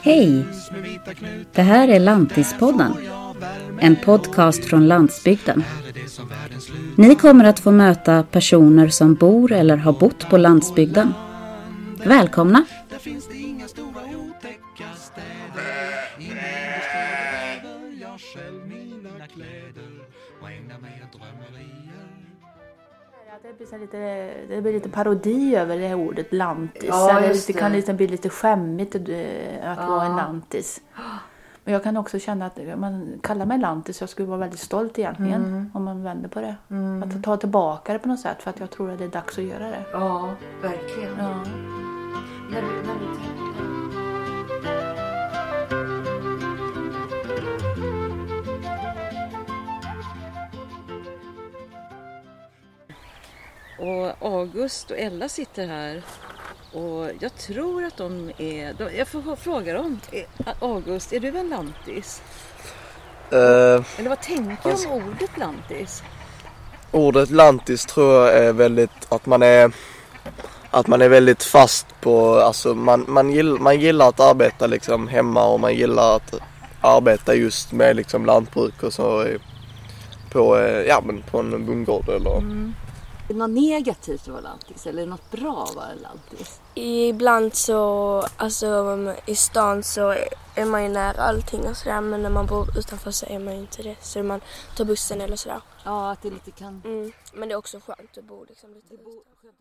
Hej! Det här är Lantispodden. En podcast från landsbygden. Ni kommer att få möta personer som bor eller har bott på landsbygden. Välkomna! Det, lite, det blir lite parodi över det här ordet lantis. Ja, just det kan det. liksom bli lite skämmigt eh, att Ja. vara en lantis. Men jag kan också känna att om man kallar mig lantis, jag skulle vara väldigt stolt egentligen Mm. om man vänder på det. Att ta tillbaka det på något sätt för att jag tror att det är dags att göra det. Ja, verkligen. Ja. När du, när du Och August och Ella sitter här och jag tror att de är... De, jag får fråga dem. August, är du en lantis? Eh, Eller vad tänker du om ordet lantis? ordet lantis tror jag är väldigt att man är att man är väldigt fast på, alltså man, man, gillar, man gillar att arbeta liksom hemma och man gillar att arbeta just med liksom lantbruk och så på, eh, ja, men på en bondgård eller Är det något negativt att vara lantis eller är det något bra att vara lantis? Ibland så, alltså i stan så är man ju nära allting och sådär men när man bor utanför så är man ju inte det. Så man tar bussen eller sådär. Ja, att det lite kan... Mm. Men det är också skönt att bo liksom lite utanför.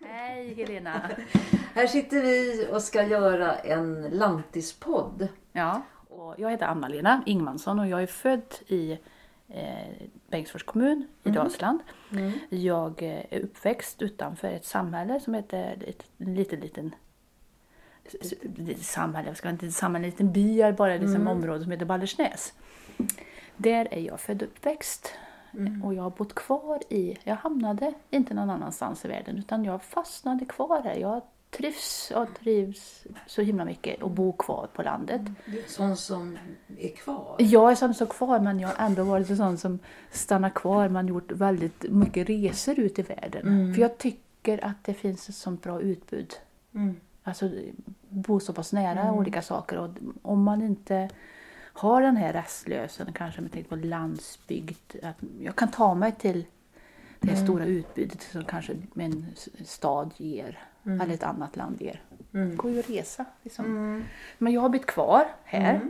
Hej Helena! Här sitter vi och ska göra en lantispodd. Ja, och jag heter Anna-Lena Ingmansson och jag är född i eh, Bengtsfors kommun i Dalsland. Jag eh, är uppväxt utanför ett samhälle som heter ett, en liten, liten samhälle, jag ska inte samhälle, en liten by, bara liksom område som heter Baldersnäs. Där är jag född och uppväxt. Och jag har bott kvar i, jag hamnade inte någon annanstans i världen utan jag fastnade kvar här. Jag trivs och trivs så himla mycket och bor kvar på landet. Sån som är kvar. Jag är som så kvar men jag har ändå varit en sån som stannar kvar men gjort väldigt mycket resor ut i världen. För jag tycker att det finns ett sånt bra utbud. Alltså bo så pass nära olika saker och om man inte har den här restlösen, kanske med tänker på landsbygd, att jag kan ta mig till det stora utbudet som kanske en s- stad ger, eller ett annat land ger. Det går ju att resa. Liksom. Men jag har blivit kvar här.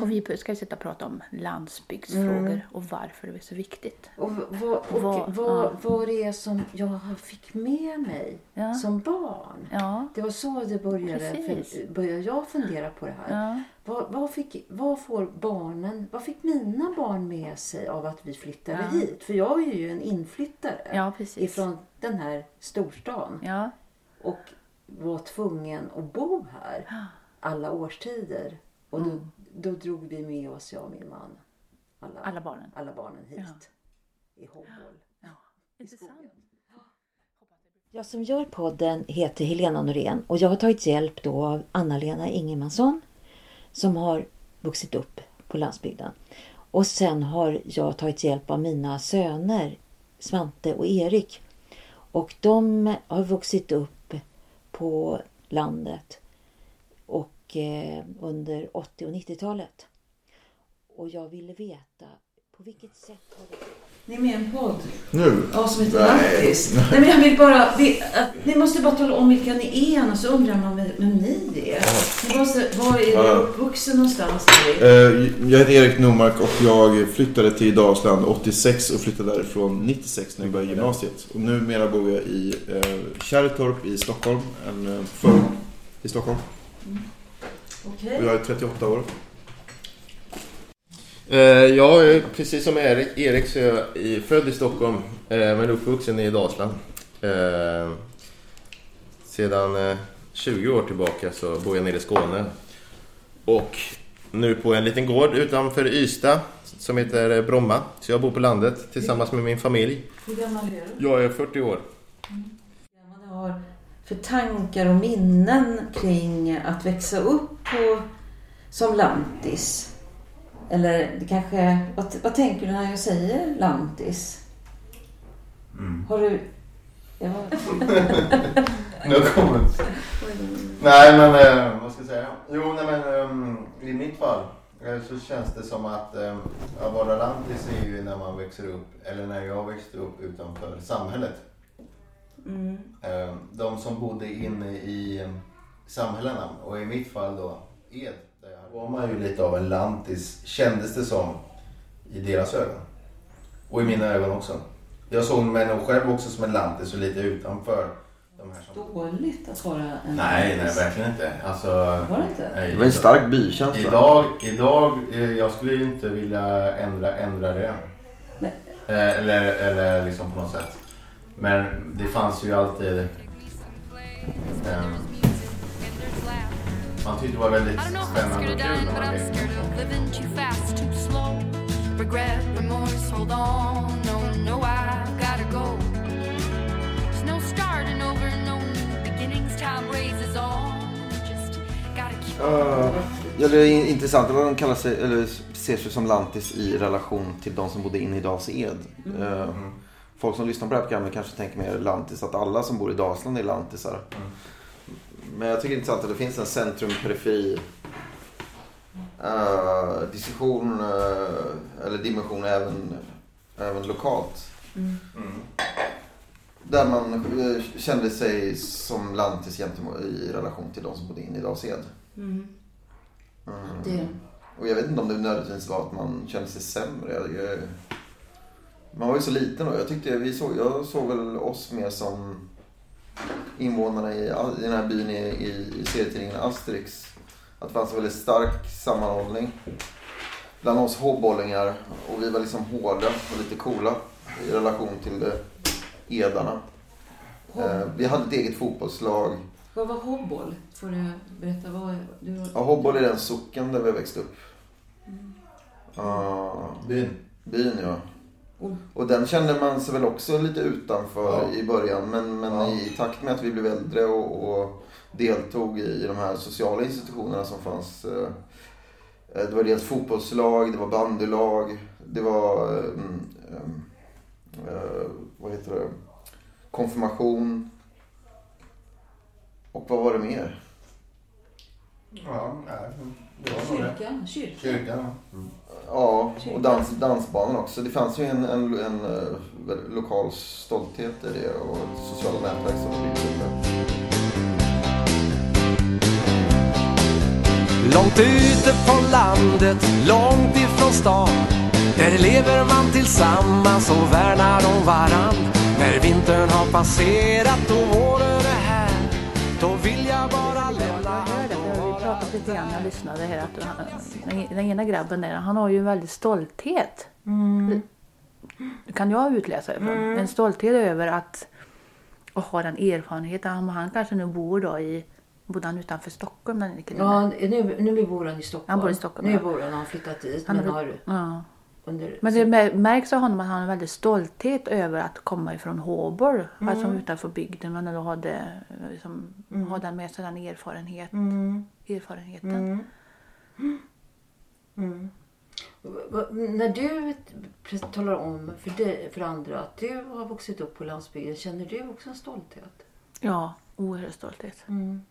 Och vi ska ju sitta och prata om landsbygdsfrågor och varför det är så viktigt. Och vad, och Vad- vad, vad det är som jag fick med mig Ja. som barn. Ja, Det var så det började, för, började jag fundera på det här. ja, Vad, vad, fick, vad får barnen, vad fick mina barn med sig av att vi flyttade Ja. hit? För jag är ju en inflyttare ja ifrån den här storstan Ja, och var tvungen att bo här alla årstider. Och då, då drog vi med oss, jag och min man, alla, alla barnen. alla barnen hit i Hobboll. Intressant. Jag som gör podden heter Helena Norén och jag har tagit hjälp då av Anna-Lena Ingemansson som har vuxit upp på landsbygden. Och sen har jag tagit hjälp av mina söner Svante och Erik. Och de har vuxit upp på landet och eh, under 80 och 90-talet. Och jag ville veta på vilket sätt har det ni är med i en podd Nu? ja, som heter Nej. Lantis. Nej, men jag vill bara... Vi, ni måste bara tala om vilka ni är, annars undrar man vem, ni är. Ni måste, var är du Ja. uppvuxen någonstans? Erik? Eh, Jag heter Erik Normark och jag flyttade till Dalsland 86 och flyttade därifrån 96 när jag började gymnasiet. Och numera bor jag i eh, Kärrtorp i Stockholm, en eh, förort i Stockholm. Okej. Och jag är 38 år. Eh, Jag är precis som Erik, Erik så är jag född i Stockholm eh, men uppvuxen i Dalsland. Eh, Sedan eh, 20 år tillbaka så bor jag nere i Skåne. Och nu på en liten gård utanför Ystad som heter Bromma. Så jag bor på landet tillsammans med min familj. Hur gammal är du? Jag är 40 år. Vad du har för tankar och minnen kring att växa upp på, som lantis? Eller det kanske... Vad, vad tänker du när jag säger lantis? Har du... Ja. Nu kommer Nej men eh, vad ska jag säga? Jo nej men ehm, i mitt fall eh, så känns det som att eh, att vara lantis är ju när man växer upp, eller när jag växte upp utanför samhället. Mm. Eh, de som bodde inne i eh, samhällena och i mitt fall då Ed. Var man ju lite av en lantis kändes det som i deras ögon. Och i mina ögon också. Jag såg mig nog själv också som en lantis och lite utanför de här som... Dåligt att vara en Nej, nej lantis. verkligen inte. Alltså, Var det inte? nej, Det var en stark bykänsla. Idag, idag eh, jag skulle ju inte vilja ändra, ändra det. Nej. Eh, Eller, eller liksom på något sätt. Men det fanns ju alltid... ehm, man tyckte det var väldigt spännande och kul när man lekte. living too fast, too slow. Regret, remorse, hold on. No, no, I've gotta go. There's no starting over, no new beginnings. Time raises on. Just gotta keep Uh, ja, det är intressant vad de kallar sig, eller ser sig som lantis i relation till de som bodde inne i Dals Ed. Eh, folk som lyssnar på det här programmet kanske tänker mer lantis, att alla som bor i Dalsland är lantisar. Men jag tycker det är intressant att det finns en centrum-periferi eh, diskussion eh, eller dimension även, även lokalt. Mm. Där man kände sig som lantis i relation till de som bodde inne i Dals Ed. Mm. Mm. Det, Och jag vet inte om det nödvändigtvis var att man kände sig sämre. Jag, jag, man var ju så liten och jag tyckte vi såg, jag såg väl oss mer som invånarna i, i den här byn i, i, i serietidningen Asterix. Att det fanns en väldigt stark sammanhållning bland oss håbollingar och vi var liksom hårda och lite coola i relation till eh, edarna. Eh, vi hade ett eget fotbollslag. vad var hobboll? Får du berätta vad du Ja, Hobboll är den socken där vi växte upp. Ja, Byn. byn ja. Och- Och den kände man sig väl också lite utanför Ja. i början. Men, men Ja. i takt med att vi blev äldre och, och deltog i de här sociala institutionerna som fanns. eh, eh, Det var dels fotbollslag, det var bandylag, det var mm, eh, vad heter det? konfirmation. Och vad var det mer? Ja, nej. Det var nog det. Kyrkan? Kyrkan? Kyrkan. Ja, och dans, dansbanan också. Det fanns ju en, en, en, eh, lokal stolthet i det och sociala nätverk som byggdes upp där. Långt ute på landet, långt ifrån stan Där lever man tillsammans och värnar om varann När vintern har passerat och våren är här Då vill jag bara lämna pratade lite grann när jag lyssnade här att han, den, den ena grabben där, han har ju en väldig stolthet. Det kan jag utläsa ifrån. En stolthet över att och ha den erfarenheten. Han, han kanske nu bor då i, bodde han utanför Stockholm den? Ja, nu, nu bor han i Stockholm. Han bor i Stockholm, Nu ja. bor han, har flyttat dit. Han men har- har Ja. Under... Men det mär- märks av honom att han har en väldig stolthet över att komma ifrån Håborg. Alltså utanför bygden. Men ändå hade, eh, liksom, ha den med sig den erfarenhet, Mm. erfarenheten. Mm. Mm. När du talar om för, dig, för andra att du har vuxit upp på landsbygden, känner du också en stolthet? Ja, oerhörd stolthet. Mm.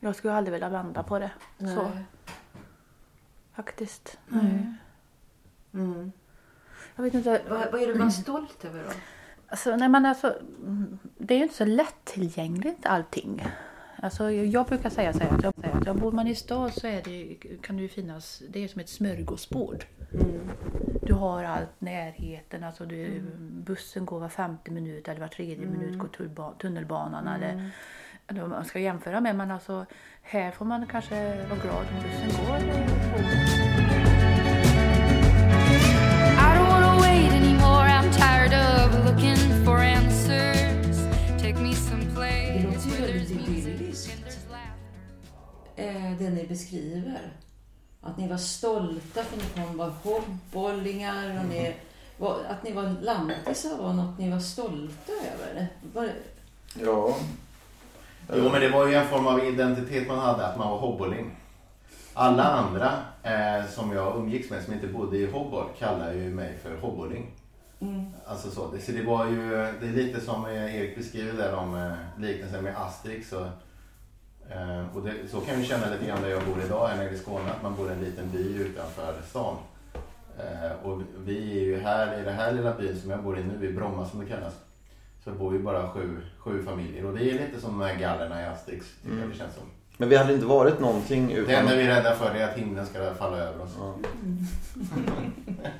Jag skulle aldrig vilja vända på det. Så, Nej. faktiskt. Nej. Nej. Mm. Jag vet inte. Vad, vad är du mest stolt över då? Alltså, nej, men alltså, mm, det är ju inte så lättillgängligt allting. Alltså, jag brukar säga så här, att jag, säger att ja, bor man i stad så är det, kan det ju finnas, det är som ett smörgåsbord. Du har allt, närheten, alltså du, bussen går var 50 minut eller var tredje minut går tullba, tunnelbanan. Eller, eller vad man ska jämföra med, men alltså här får man kanske vara glad om bussen går. Det ni beskriver. Att ni var stolta för ni kom var hobbollingar och ni var, att ni var lantisar var något ni var stolta över. Var, Ja. Jo, men det var ju en form av identitet man hade, att man var hobboling. Alla andra eh, som jag umgicks med som inte bodde i Hobboll kallar ju mig för hobboling. Alltså så, det, så det var ju, det är lite som eh, Erik beskriver där om eh, liknelsen med Asterix. Och, eh, och det, så kan vi känna lite grann där jag bor idag, nere i Skåne, att man bor i en liten by utanför stan. Eh, och vi är ju här, i den här lilla byn som jag bor i nu, i Bromma som det kallas, så bor vi bara sju, sju familjer. Och det är lite som de här gallerna i Asterix, tycker jag det känns som. Men vi hade inte varit någonting utan... Det enda vi är rädda för är att himlen ska falla över oss.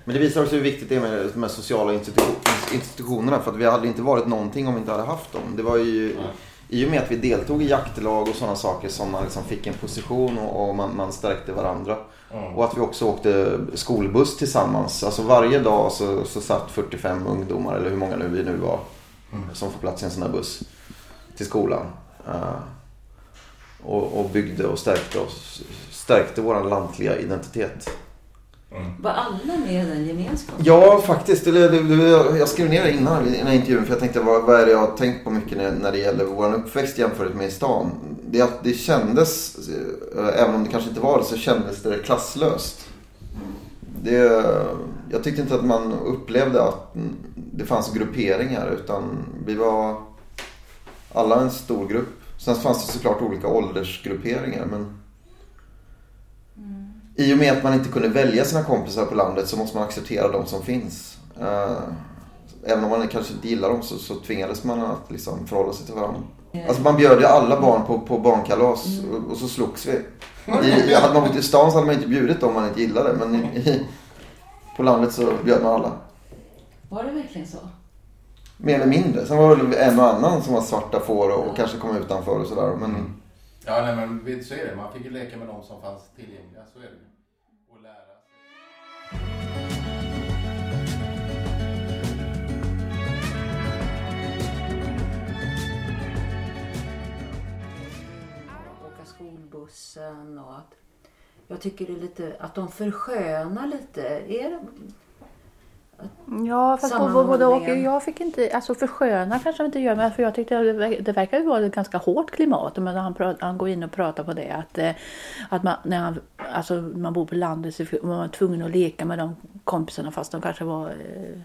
Men det visar också hur viktigt det är med de här sociala institu- institutionerna. För att vi hade inte varit någonting om vi inte hade haft dem. Det var ju i och med att vi deltog i jaktlag och sådana saker som man liksom fick en position och, och man, man stärkte varandra. Mm. Och att vi också åkte skolbuss tillsammans. Alltså varje dag så, så satt 45 ungdomar, eller hur många nu vi nu var, som får plats i en sån här buss till skolan. Eh, och, och byggde och stärkte oss. Stärkte vår lantliga identitet. Var alla med i den gemenskapen? Ja, faktiskt. Det, det, det, jag skrev ner det innan i den här intervjun för jag tänkte vad, vad är det jag har tänkt på mycket när, när det gäller vår uppväxt jämfört med i stan. Det, att det kändes, eh, även om det kanske inte var det, så kändes det klasslöst. Det, jag tyckte inte att man upplevde att det fanns grupperingar utan vi var alla en stor grupp. Sen fanns det såklart olika åldersgrupperingar men i och med att man inte kunde välja sina kompisar på landet så måste man acceptera de som finns. Eh, Även om man kanske inte gillar dem så, så tvingades man att liksom förhålla sig till varandra. Alltså man bjöd ju alla barn på, på barnkalas och, och så slogs vi. I, hade man bott i stan så hade man inte bjudit dem man inte gillade men i, i, på landet så bjöd man alla. Var det verkligen så? Mer eller mindre. Sen var det en och annan som var svarta får och, och kanske kom utanför och sådär. Men Ja, nej, men så är det. Man fick ju leka med de som fanns tillgängliga. Så är det. Och lära sig. Åka skolbussen och att jag tycker det är lite att de förskönar lite. Är det, Ja, fast både, både och. Jag fick inte, alltså försköna kanske inte gör, men för jag tyckte det, ver- det verkar ju vara ett ganska hårt klimat. Men han, pra- han går in och pratar på det att, eh, att man, när han, alltså man bor på landet så var man tvungen att leka med de kompisarna fast de kanske var eh,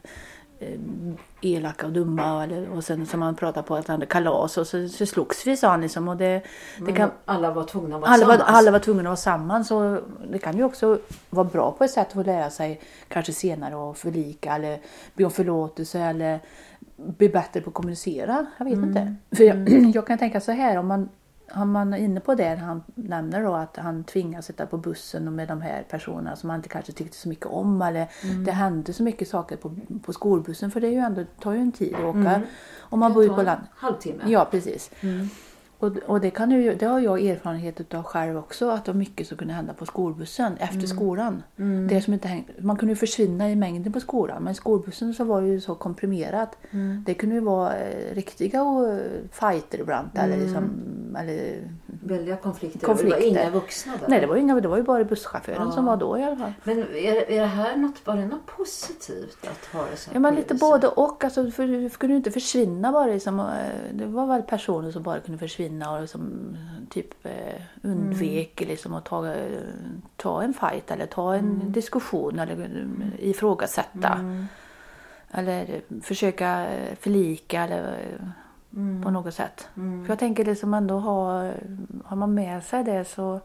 elaka och dumma. Eller, och sen som man pratar på att han hade kalas och så, så slogs vi sa han liksom. Och det, det kan, alla var tvungna att vara alla var, tillsammans. alla var tvungna att vara samman. Så det kan ju också vara bra på ett sätt att få lära sig kanske senare att förlika eller be om förlåtelse eller bli bättre på att kommunicera. Jag vet Mm. inte. För jag, jag kan tänka så här om man om man är inne på det, han nämner då att han tvingas sitta på bussen och med de här personerna som han inte kanske tyckte så mycket om. Eller Mm. det hände så mycket saker på, på skolbussen för det är ju ändå, tar ju en tid att åka. Mm. Om man Det bor tar på en land. halvtimme. Ja, precis. Mm. Och, och det, kan ju, det har jag erfarenhet av själv också, att det var mycket som kunde hända på skolbussen efter Mm. skolan. Mm. Det som inte häng, man kunde ju försvinna i mängden på skolan, men skolbussen så var det ju så komprimerat. Mm. Det kunde ju vara eh, riktiga eh, fighter ibland. Eller liksom, eller Väldiga konflikter. konflikter. Det var inga vuxna där. Nej, det var, inga, det var ju bara busschauffören Ja. som var då i alla fall. Men är, är det här något, var det något positivt att ha det så här Ja, men lite både och. Alltså, för du kunde inte försvinna bara. Liksom, det var väl personer som bara kunde försvinna och liksom, typ eh, undvek liksom, att ta, ta en fight eller ta en Mm. diskussion eller ifrågasätta. Mm. Eller försöka förlika eller Mm. på något sätt. Mm. För jag tänker liksom ändå ha, har man med sig det så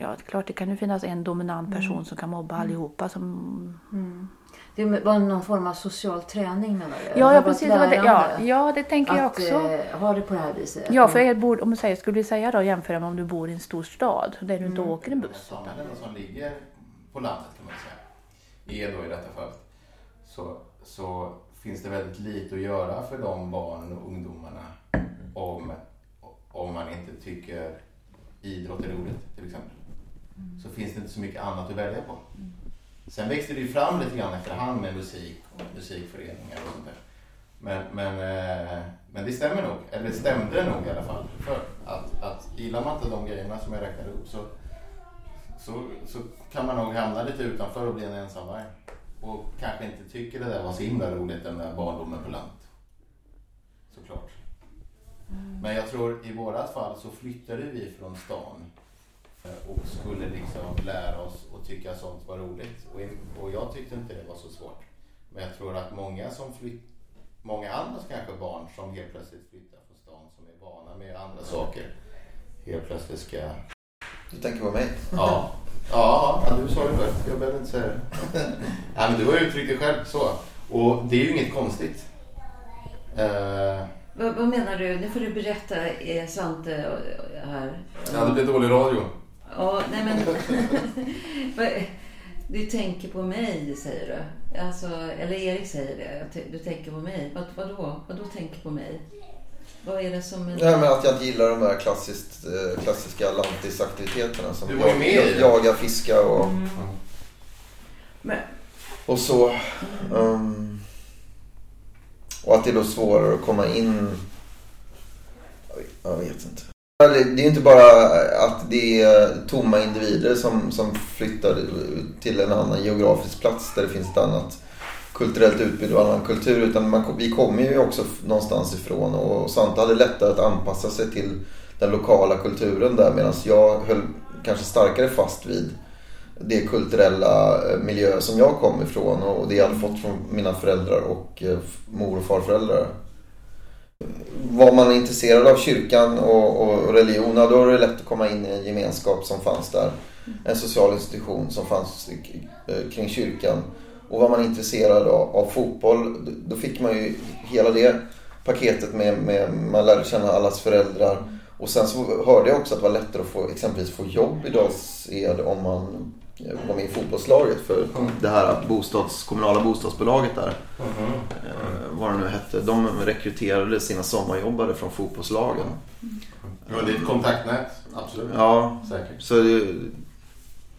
Ja, det klart det kan ju finnas en dominant person Mm. som kan mobba allihopa som Mm. Det var någon form av social träning menar du? Ja, ja precis. Det var det. Ja, ja, det tänker jag att, också. eh, ha det på det här viset. Ja, för er bor, om du säger, skulle vi säga då jämföra med om du bor i en stor stad där du inte Mm. åker en buss. Samhällen som ligger på landet kan man säga, är då i detta fall, så, så finns det väldigt lite att göra för de barnen och ungdomarna om, om man inte tycker idrott är roligt till exempel. Så finns det inte så mycket annat att välja på. Sen växte det ju fram lite grann efterhand med musik och musikföreningar och sånt där. Men, men, eh, men det stämmer nog, eller det stämde nog i alla fall. För att, att gillar man inte de grejerna som jag räknade upp så, så, så kan man nog hamna lite utanför och bli en ensamvarg. Och kanske inte tycker det där var så himla roligt den där barndomen på landet. Såklart. Men jag tror i vårat fall så flyttade vi från stan eh, och skulle liksom lära oss och tycka sånt var roligt. Och, och jag tyckte inte det var så svårt. Men jag tror att många som flytt, många andra kanske barn som helt plötsligt flyttar från stan som är vana med andra saker helt plötsligt ska... Du tänker på mig? Ja. Ja, ja du sa det själv. Jag behöver inte säga det. Nej, men du har uttryckt det själv så. Och det är ju inget konstigt. Eh, Vad, vad menar du? Nu får du berätta eh, Svante eh, här. ja, det blir dålig radio. Ja, nej men... Du tänker på mig, säger du. Alltså, eller Erik säger det. Du tänker på mig. Vad, vadå? Vadå tänker på mig? Vad är det som... Nej men att jag inte gillar de här klassiskt, eh, klassiska lantisaktiviteterna som Du var med jag, jaga, fiska och, Mm. Men, och så. ehm, och att det är då svårare att komma in. Jag vet inte. Det är inte bara att det är tomma individer som, som flyttar till en annan geografisk plats där det finns ett annat kulturellt utbud och annan kultur. Utan man, vi kommer ju också någonstans ifrån och Svante hade lättare att anpassa sig till den lokala kulturen där medan jag höll kanske starkare fast vid det kulturella eh, miljö som jag kom ifrån och det jag hade fått från mina föräldrar och eh, mor och farföräldrar. Var man intresserad av kyrkan och, och religion, då var det lätt att komma in i en gemenskap som fanns där. En social institution som fanns eh, kring kyrkan. Och var man intresserad av, av fotboll, då fick man ju hela det paketet med, med man lärde känna allas föräldrar. Och sen så hörde jag också att det var lättare att få exempelvis få jobb i Dals-Ed om man var med i fotbollslaget. För det här bostads, kommunala bostadsbolaget där, eh, vad det nu hette, de rekryterade sina sommarjobbare från fotbollslagen. Ja, det är ett kontaktnät, absolut. Ja, Säkert. så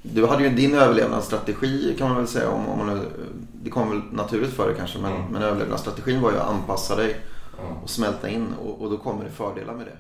du hade ju din överlevnadsstrategi kan man väl säga. Om, om man, nu- det kom väl naturligt för dig kanske men, Mm. men överlevnadsstrategin var ju att anpassa dig Mm. och smälta in och, och då kommer det fördelar med det.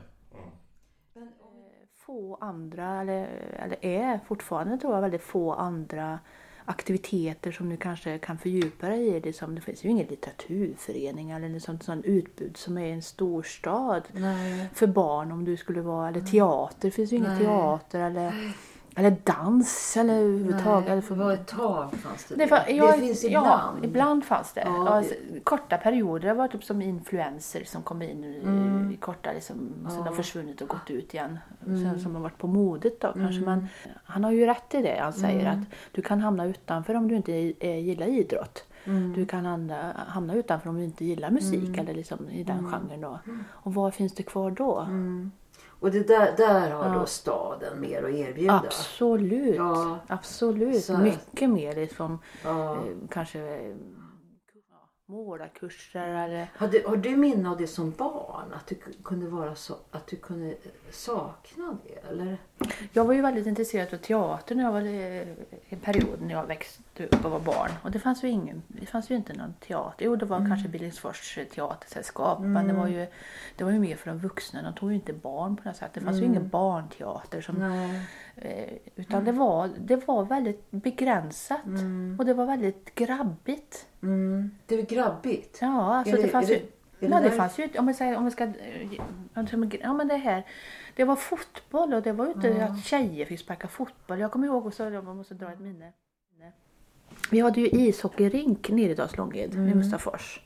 få andra, eller, eller är fortfarande tror jag väldigt få andra aktiviteter som du kanske kan fördjupa dig i. Liksom, det finns ju ingen litteraturförening eller något sånt, sånt utbud som är i en storstad nej. för barn om du skulle vara, eller teater, det finns ju ingen teater eller, eller dans eller överhuvudtaget. Eller Det för, var ett tag fanns det det, det. var, ja, det finns ibland. Ja, ibland fanns det. Ja, Ja, det- korta perioder. Det var typ som influenser som kom in i, Mm. i korta, liksom, och sen Ja. har försvunnit och gått ut igen. Mm. Sen som har varit på modet då kanske. Mm. Men han har ju rätt i det. Han säger Mm. att du kan hamna utanför om du inte eh, gillar idrott. Mm. Du kan hamna, hamna utanför om du inte gillar musik Mm. eller liksom i den Mm. genren då. Och vad finns det kvar då? Mm. Och det där, där har Ja. då staden mer att erbjuda. Absolut. Ja. Absolut. Så- Mycket mer liksom Ja. eh, kanske målarkurser eller Har du, har du minne av det som barn? Att du kunde vara så, att du kunde sakna det? Eller? Jag var ju väldigt intresserad av teater när jag var eh, en period när jag växte upp och var barn. Och det fanns ju ingen, det fanns ju inte någon teater. Jo, det var kanske Billingsfors teatersällskap. Men det var, ju, det var ju mer för de vuxna. De tog ju inte barn på något sätt. Det fanns ju ingen barnteater. Som, Nej. eh, utan det var, det var väldigt begränsat. Och det var väldigt grabbigt. Mm. Det är grabbigt. Ja, alltså det, det- fanns är ju... det- ja, det det fanns ju om vi säger, om vi ska... Ja, men det här. Det var fotboll och det var ju inte att tjejer fick sparka fotboll. Jag kommer ihåg också, jag måste dra ett minne. Vi hade ju ishockeyrink nere i Dalslånged vid Mustafors.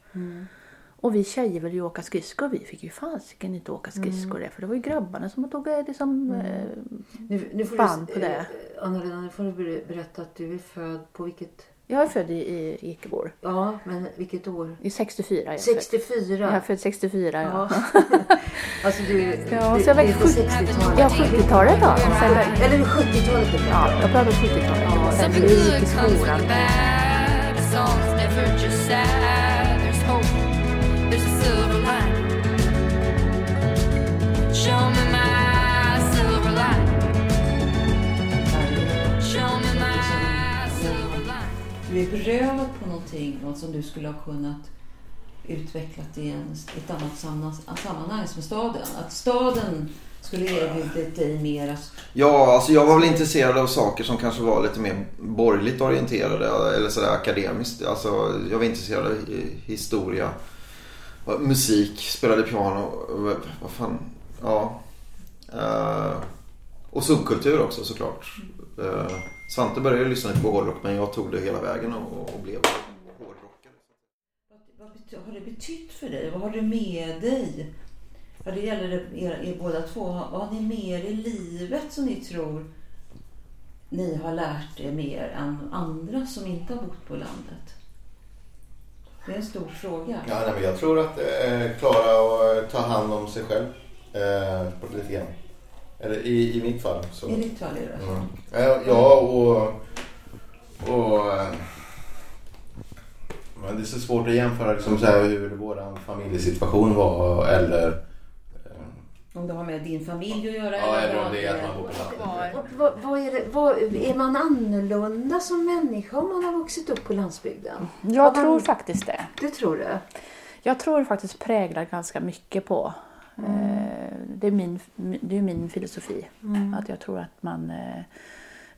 Och vi tjejer ville ju åka skridskor. Vi fick ju fasiken inte åka skridskor där. För det var ju grabbarna som tog eh, liksom, eh, Nu, nu får du, på det. eh, Anna-Lena, nu får du ber- berätta att du är född på vilket... Jag är född i, i Ekebor. Ja, men vilket år? I 64 är jag född. 64? Jag är född 64 ja. Ja. alltså du... Ja, du, så jag 70 60-talet. Ja, 70-talet då. Sen, Eller 70-talet. du Ja, jag pratar 70-talet. Ja, Sen gick i skolan. Du är berövad på någonting något som du skulle ha kunnat utvecklat i en, ett annat sammanhang, som staden. Att staden skulle erbjudit dig mer... Ja, alltså jag var väl intresserad av saker som kanske var lite mer borgerligt orienterade eller sådär akademiskt. Alltså jag var intresserad av historia, musik, spelade piano, vad vad fan, ja. Eh, och subkultur också såklart. Eh, Svante började ju lyssna på hårdrock men jag tog det hela vägen och, och blev hårdrockare. har det betytt för dig? Vad har du med dig? Ja, det gäller er, er båda två. Vad har ni med er i livet som ni tror ni har lärt er mer än andra som inte har bott på landet? Det är en stor fråga. Ja, nej, men jag tror att eh, klara att ta hand om sig själv eh, på lite grann. Eller i, i mitt fall. Så. I ditt fall är det? Mm. Ja, Ja, och... och eh, men det är så svårt att jämföra liksom, så här, hur vår familjesituation var eller... Om det har med din familj att göra? Ja, eller om det är att man bor på landet. Vad, är, det, vad, är man annorlunda som människa om man har vuxit upp på landsbygden? Jag Har tror man- faktiskt det. Du tror det? Jag tror det faktiskt präglar ganska mycket på. Eh, det, är min, det är min filosofi. Mm. Att jag tror att man, eh,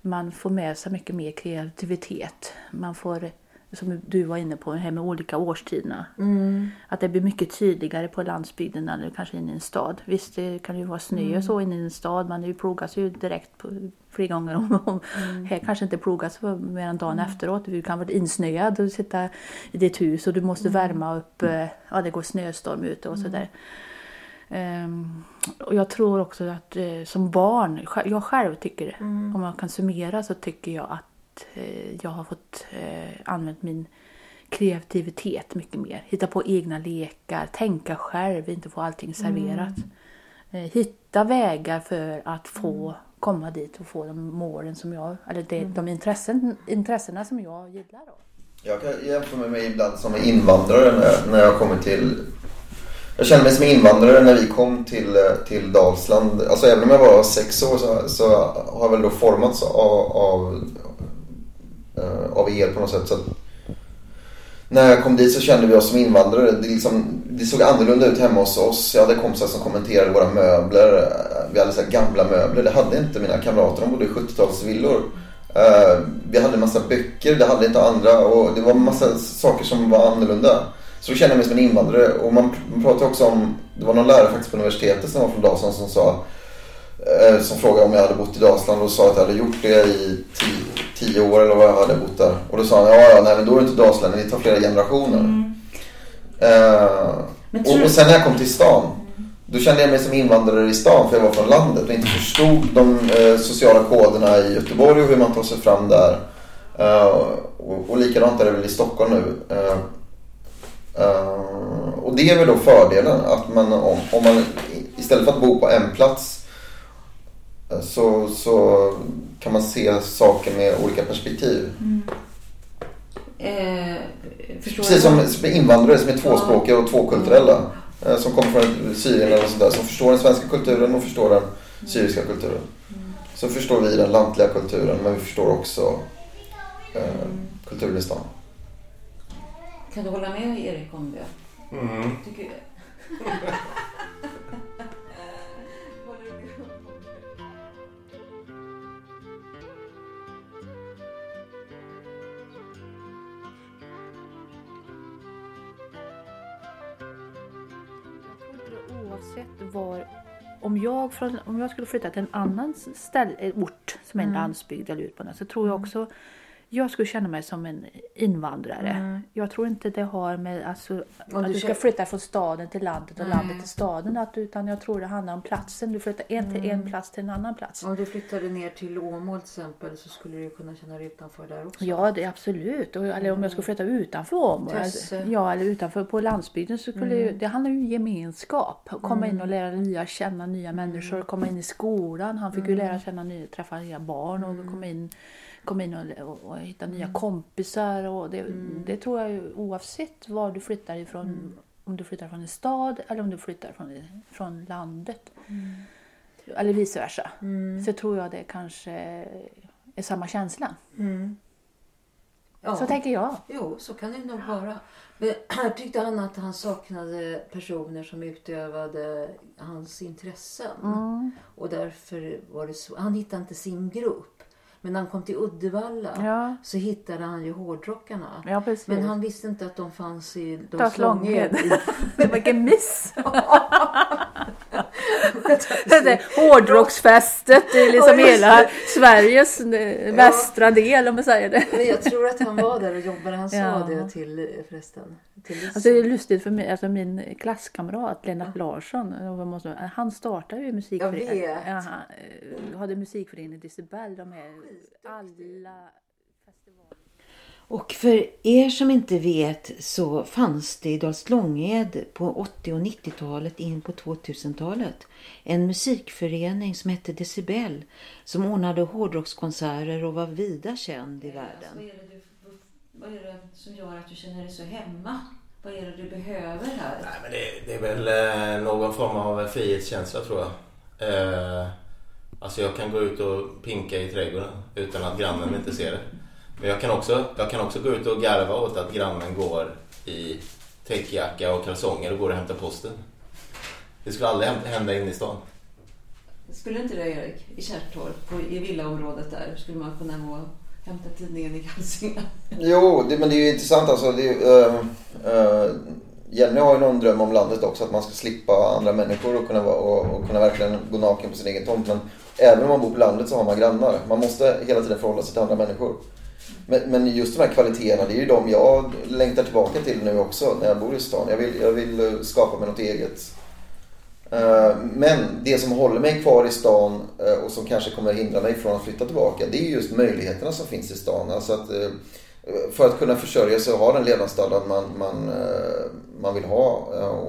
man får med sig mycket mer kreativitet. Man får, som du var inne på, det här med olika årstiderna. Mm. Att det blir mycket tydligare på landsbygden än kanske inne i en stad. Visst, det kan ju vara snö och så inne i en stad. Man det plogas ju direkt på, flera gånger om. om. Här kanske inte plogas mer än dagen efteråt. Du kan vara insnöad och sitta i ditt hus och du måste värma upp. eh, Ja, det går snöstorm ute och sådär. Ehm, och jag tror också att eh, som barn, jag själv tycker, om man kan summera så tycker jag att eh, jag har fått eh, använt min kreativitet mycket mer. Hitta på egna lekar, tänka själv, inte få allting serverat. Eh, hitta vägar för att få komma dit och få de målen som jag, eller det, de intressen, intressena som jag gillar. Då. Jag kan jämföra mig ibland som invandrare när jag, när jag kommer till... Jag kände mig som invandrare när vi kom till, eh, till Dalsland. Alltså även om jag var sex år så, så har jag väl då formats av, av, eh, av er på något sätt. Så att när jag kom dit så kände vi oss som invandrare. Det, liksom, det såg annorlunda ut hemma hos oss. Jag hade kompisar som kommenterade våra möbler. Vi hade så här gamla möbler. Det hade inte mina kamrater. De bodde i 70-talsvillor. Eh, vi hade en massa böcker. Det hade inte andra. Och det var en massa saker som var annorlunda. Så kände jag mig som en invandrare. Och man, man pratade också om... Det var någon lärare faktiskt på universitetet som var från Dalsland som sa... eh, som frågade om jag hade bott i Dalsland och sa att jag hade gjort det i tio, tio år eller vad jag hade bott där. Och då sa han, ja ja, nej men då är det inte Dalsland, det tar flera generationer. Eh, Men och, och sen när jag kom till stan, då kände jag mig som invandrare i stan för jag var från landet och inte förstod de eh, sociala koderna i Göteborg och hur man tar sig fram där. Eh, och, och likadant är det väl i Stockholm nu. Eh, och det är väl då fördelen att man om, om man istället för att bo på en plats eh, så, så kan man se saker med olika perspektiv. Eh, förstår Precis som, som invandrare som är tvåspråkiga och tvåkulturella. eh, Som kommer från Syrien eller sådär. Som förstår den svenska kulturen och förstår den syriska kulturen. Så förstår vi den lantliga kulturen men vi förstår också eh, kulturen i stan. Kan du hålla med Erik om det? Mm. Tycker... Oavsett var, om jag, från, om jag skulle flytta till en annan ställe, eh, ort som är en Mm. landsbygd eller ut på något, så tror jag också jag skulle känna mig som en invandrare. Mm. Jag tror inte det har med alltså, att du du ska flytta från staden till landet och Nej. landet till staden. Att, utan jag tror det handlar om platsen. Du flyttar en till en plats till en annan plats. Om du flyttade ner till Åmål till exempel så skulle du kunna känna dig utanför där också. Ja, det är absolut. Och, eller om jag skulle flytta utanför Åmål. Tösse. Ja, eller utanför på landsbygden så skulle ju, det handlar ju om gemenskap. Komma in och lära nya känna nya människor. Komma in i skolan. Han fick ju lära känna nya, träffa nya barn och komma in, komma in och, och, och hitta nya kompisar. Och det, det tror jag ju oavsett var du flyttar ifrån. Om du flyttar från en stad eller om du flyttar från, från landet. Eller vice versa. Så tror jag det kanske är samma känsla. Ja. Så tänker jag. Jo, så kan det nog vara. Men här tyckte han att han saknade personer som utövade hans intressen. Mm. Och därför var det så. Han hittade inte sin grupp. Men när han kom till Uddevalla Ja. så hittade han ju hårdrockarna. Ja. Men han visste inte att de fanns i. Långed. Vilken miss! Det är Hårdrocksfestet i liksom Ja, hela. Sveriges eh, västra del om man säger det. Men jag tror att han var där och jobbade. Han sa Ja. det till förresten. Till Lisa. Alltså det är lustigt för mig, alltså min klasskamrat Lennart Larsson, vad måste- han startade ju musikföreningen. Jag vet. Ja, han eh, hade musikföreningen Decibel, de är alla Och för er som inte vet så fanns det i Dals Långed på 80 och 90-talet in på 2000-talet en musikförening som hette Decibel som ordnade hårdrockskonserter och var vida känd i världen. Vad är, det du, vad är det som gör att du känner dig så hemma? Vad är det du behöver här? Nej, men det, det är väl eh, någon form av frihetskänsla tror jag. Eh, alltså jag kan gå ut och pinka i trädgården utan att grannen inte ser det. Men jag kan också, jag kan också gå ut och garva åt att grannen går i täckjacka och kalsonger och går och hämtar posten. Det skulle aldrig hända inne i stan. Skulle inte det Erik? I Kärrtorp, på- i villaområdet där, skulle man kunna gå och hämta tidningen i Hälsingland? Jo, det, men det är ju intressant alltså. Det, är, uh, uh, Jenny har ju någon dröm om landet också. Att man ska slippa andra människor och kunna, vara, och, och kunna verkligen gå naken på sin egen tomt. Men även om man bor på landet så har man grannar. Man måste hela tiden förhålla sig till andra människor. Men, men just de här kvaliteterna, det är ju de jag längtar tillbaka till nu också när jag bor i stan. Jag vill, jag vill eh, skapa mig något eget. Eh, men det som håller mig kvar i stan eh, och som kanske kommer hindra mig från att flytta tillbaka det är just möjligheterna som finns i stan. Alltså att, för att kunna försörja sig och ha den levnadsstandard man, man, man vill ha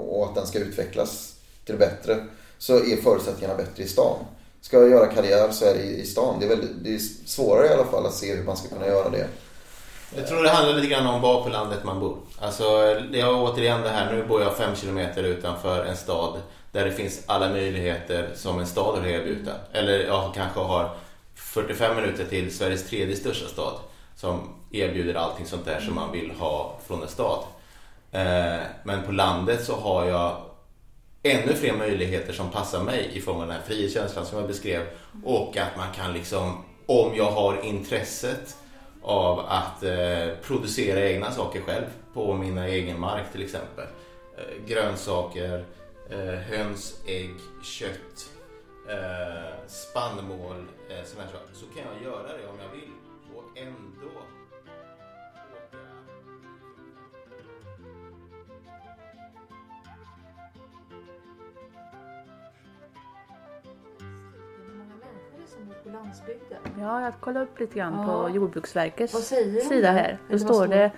och att den ska utvecklas till det bättre så är förutsättningarna bättre i stan. Ska jag göra karriär så är det i i stan. Det är, väldigt, det är svårare i alla fall att se hur man ska kunna göra det. Jag tror det handlar lite grann om var på landet man bor. Alltså, det är återigen det här, nu bor jag fem kilometer utanför en stad där det finns alla möjligheter som en stad har att erbjuda. Eller jag kanske har 45 minuter till Sveriges tredje största stad som erbjuder allting sånt där som man vill ha från en stad. Eh, men på landet så har jag ännu fler möjligheter som passar mig i form av den här frihetskänslan som jag beskrev och att man kan liksom, om jag har intresset av att eh, producera egna saker själv på min egen mark till exempel. Eh, grönsaker, eh, höns, ägg, kött, eh, spannmål, eh, sådana här saker. Så kan jag göra det om jag vill och ändå på landsbygden. Ja, jag kollade upp lite grann Ja. på Jordbruksverkets sida här. Då står det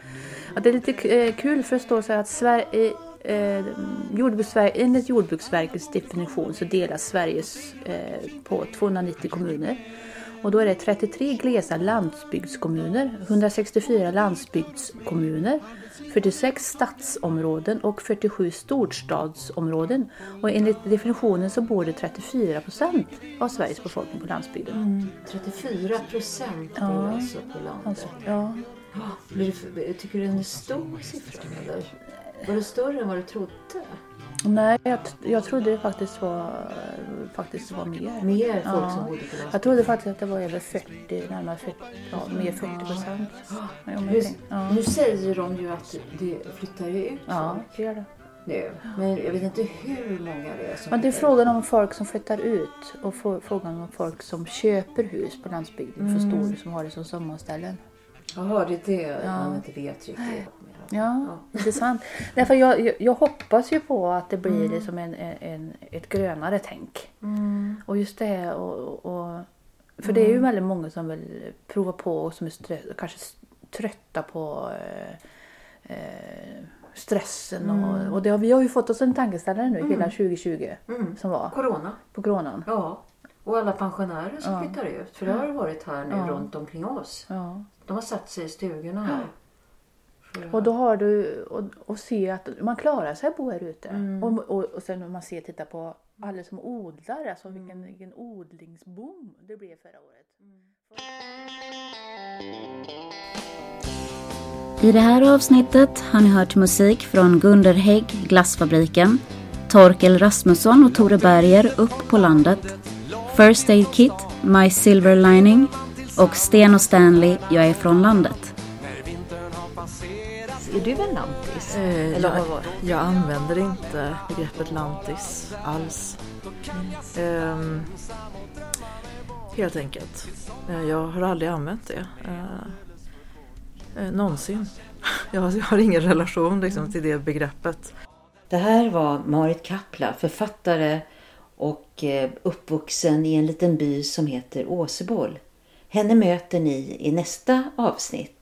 att det är lite eh, kul för det står så här att Sverige, eh, Jordbruksver- enligt Jordbruksverkets definition så delas Sveriges eh, på 290 kommuner. Och då är det 33 glesa landsbygdskommuner, 164 landsbygdskommuner, 46 stadsområden och 47 storstadsområden. Och enligt definitionen så bor det 34 procent av Sveriges befolkning på landsbygden. 34 procent bor Ja. alltså på landet. Alltså, ja. Det för- Tycker du den är stor siffran eller? Var det större än vad du trodde? Nej, jag, jag trodde det faktiskt var, faktiskt var mer. Mer folk som bodde på landsbygden? Jag trodde faktiskt att det var över 40, närmare 40, ja, mer 40 procent. Ja, Nu, ja. säger de ju att det flyttar ju ut Ja, det gör det. nu. Men jag vet inte hur många det är som Men det är frågan om folk som flyttar ut och frågan om folk som köper hus på landsbygden, Mm. förstår du, som har det som sommarställen. Jaha, det är det Ja. han inte vet riktigt. Ja, intressant. Därför jag, jag, hoppas ju på att det blir Mm. liksom en, en, ett grönare tänk. Mm. Och just det och, och För det är ju Mm. väldigt många som vill prova på och som är strö- kanske trötta på eh, eh, stressen. Mm. Och, och det har, vi har ju fått oss en tankeställare nu Mm. hela 2020 Mm. som var Corona. på coronan. Ja. Och alla pensionärer som Ja. flyttar ut. För det har varit här nu Ja. runt omkring oss. Ja. De har satt sig i stugorna här. För- Och då har du och, och se att man klarar sig bo här ute. Mm. Och, och, och sen om man ser titta på alla som odlar, alltså vilken, vilken odlingsboom det blev förra året. I det här avsnittet har ni hört musik från Gunder Hägg, Glassfabriken, Torkel Rasmusson och Tore Berger, Upp på landet, First Aid Kit, My Silver Lining och Sten och Stanley, Jag är från landet. Är du en lantis? Eh, Eller jag, jag använder inte begreppet lantis alls. Ehm, helt enkelt. Eh, jag har aldrig använt det. Eh, eh, någonsin. Jag har, jag har ingen relation liksom, till det begreppet. Det här var Marit Kapla, författare och eh, uppvuxen i en liten by som heter Åseboll. Henne möter ni i nästa avsnitt.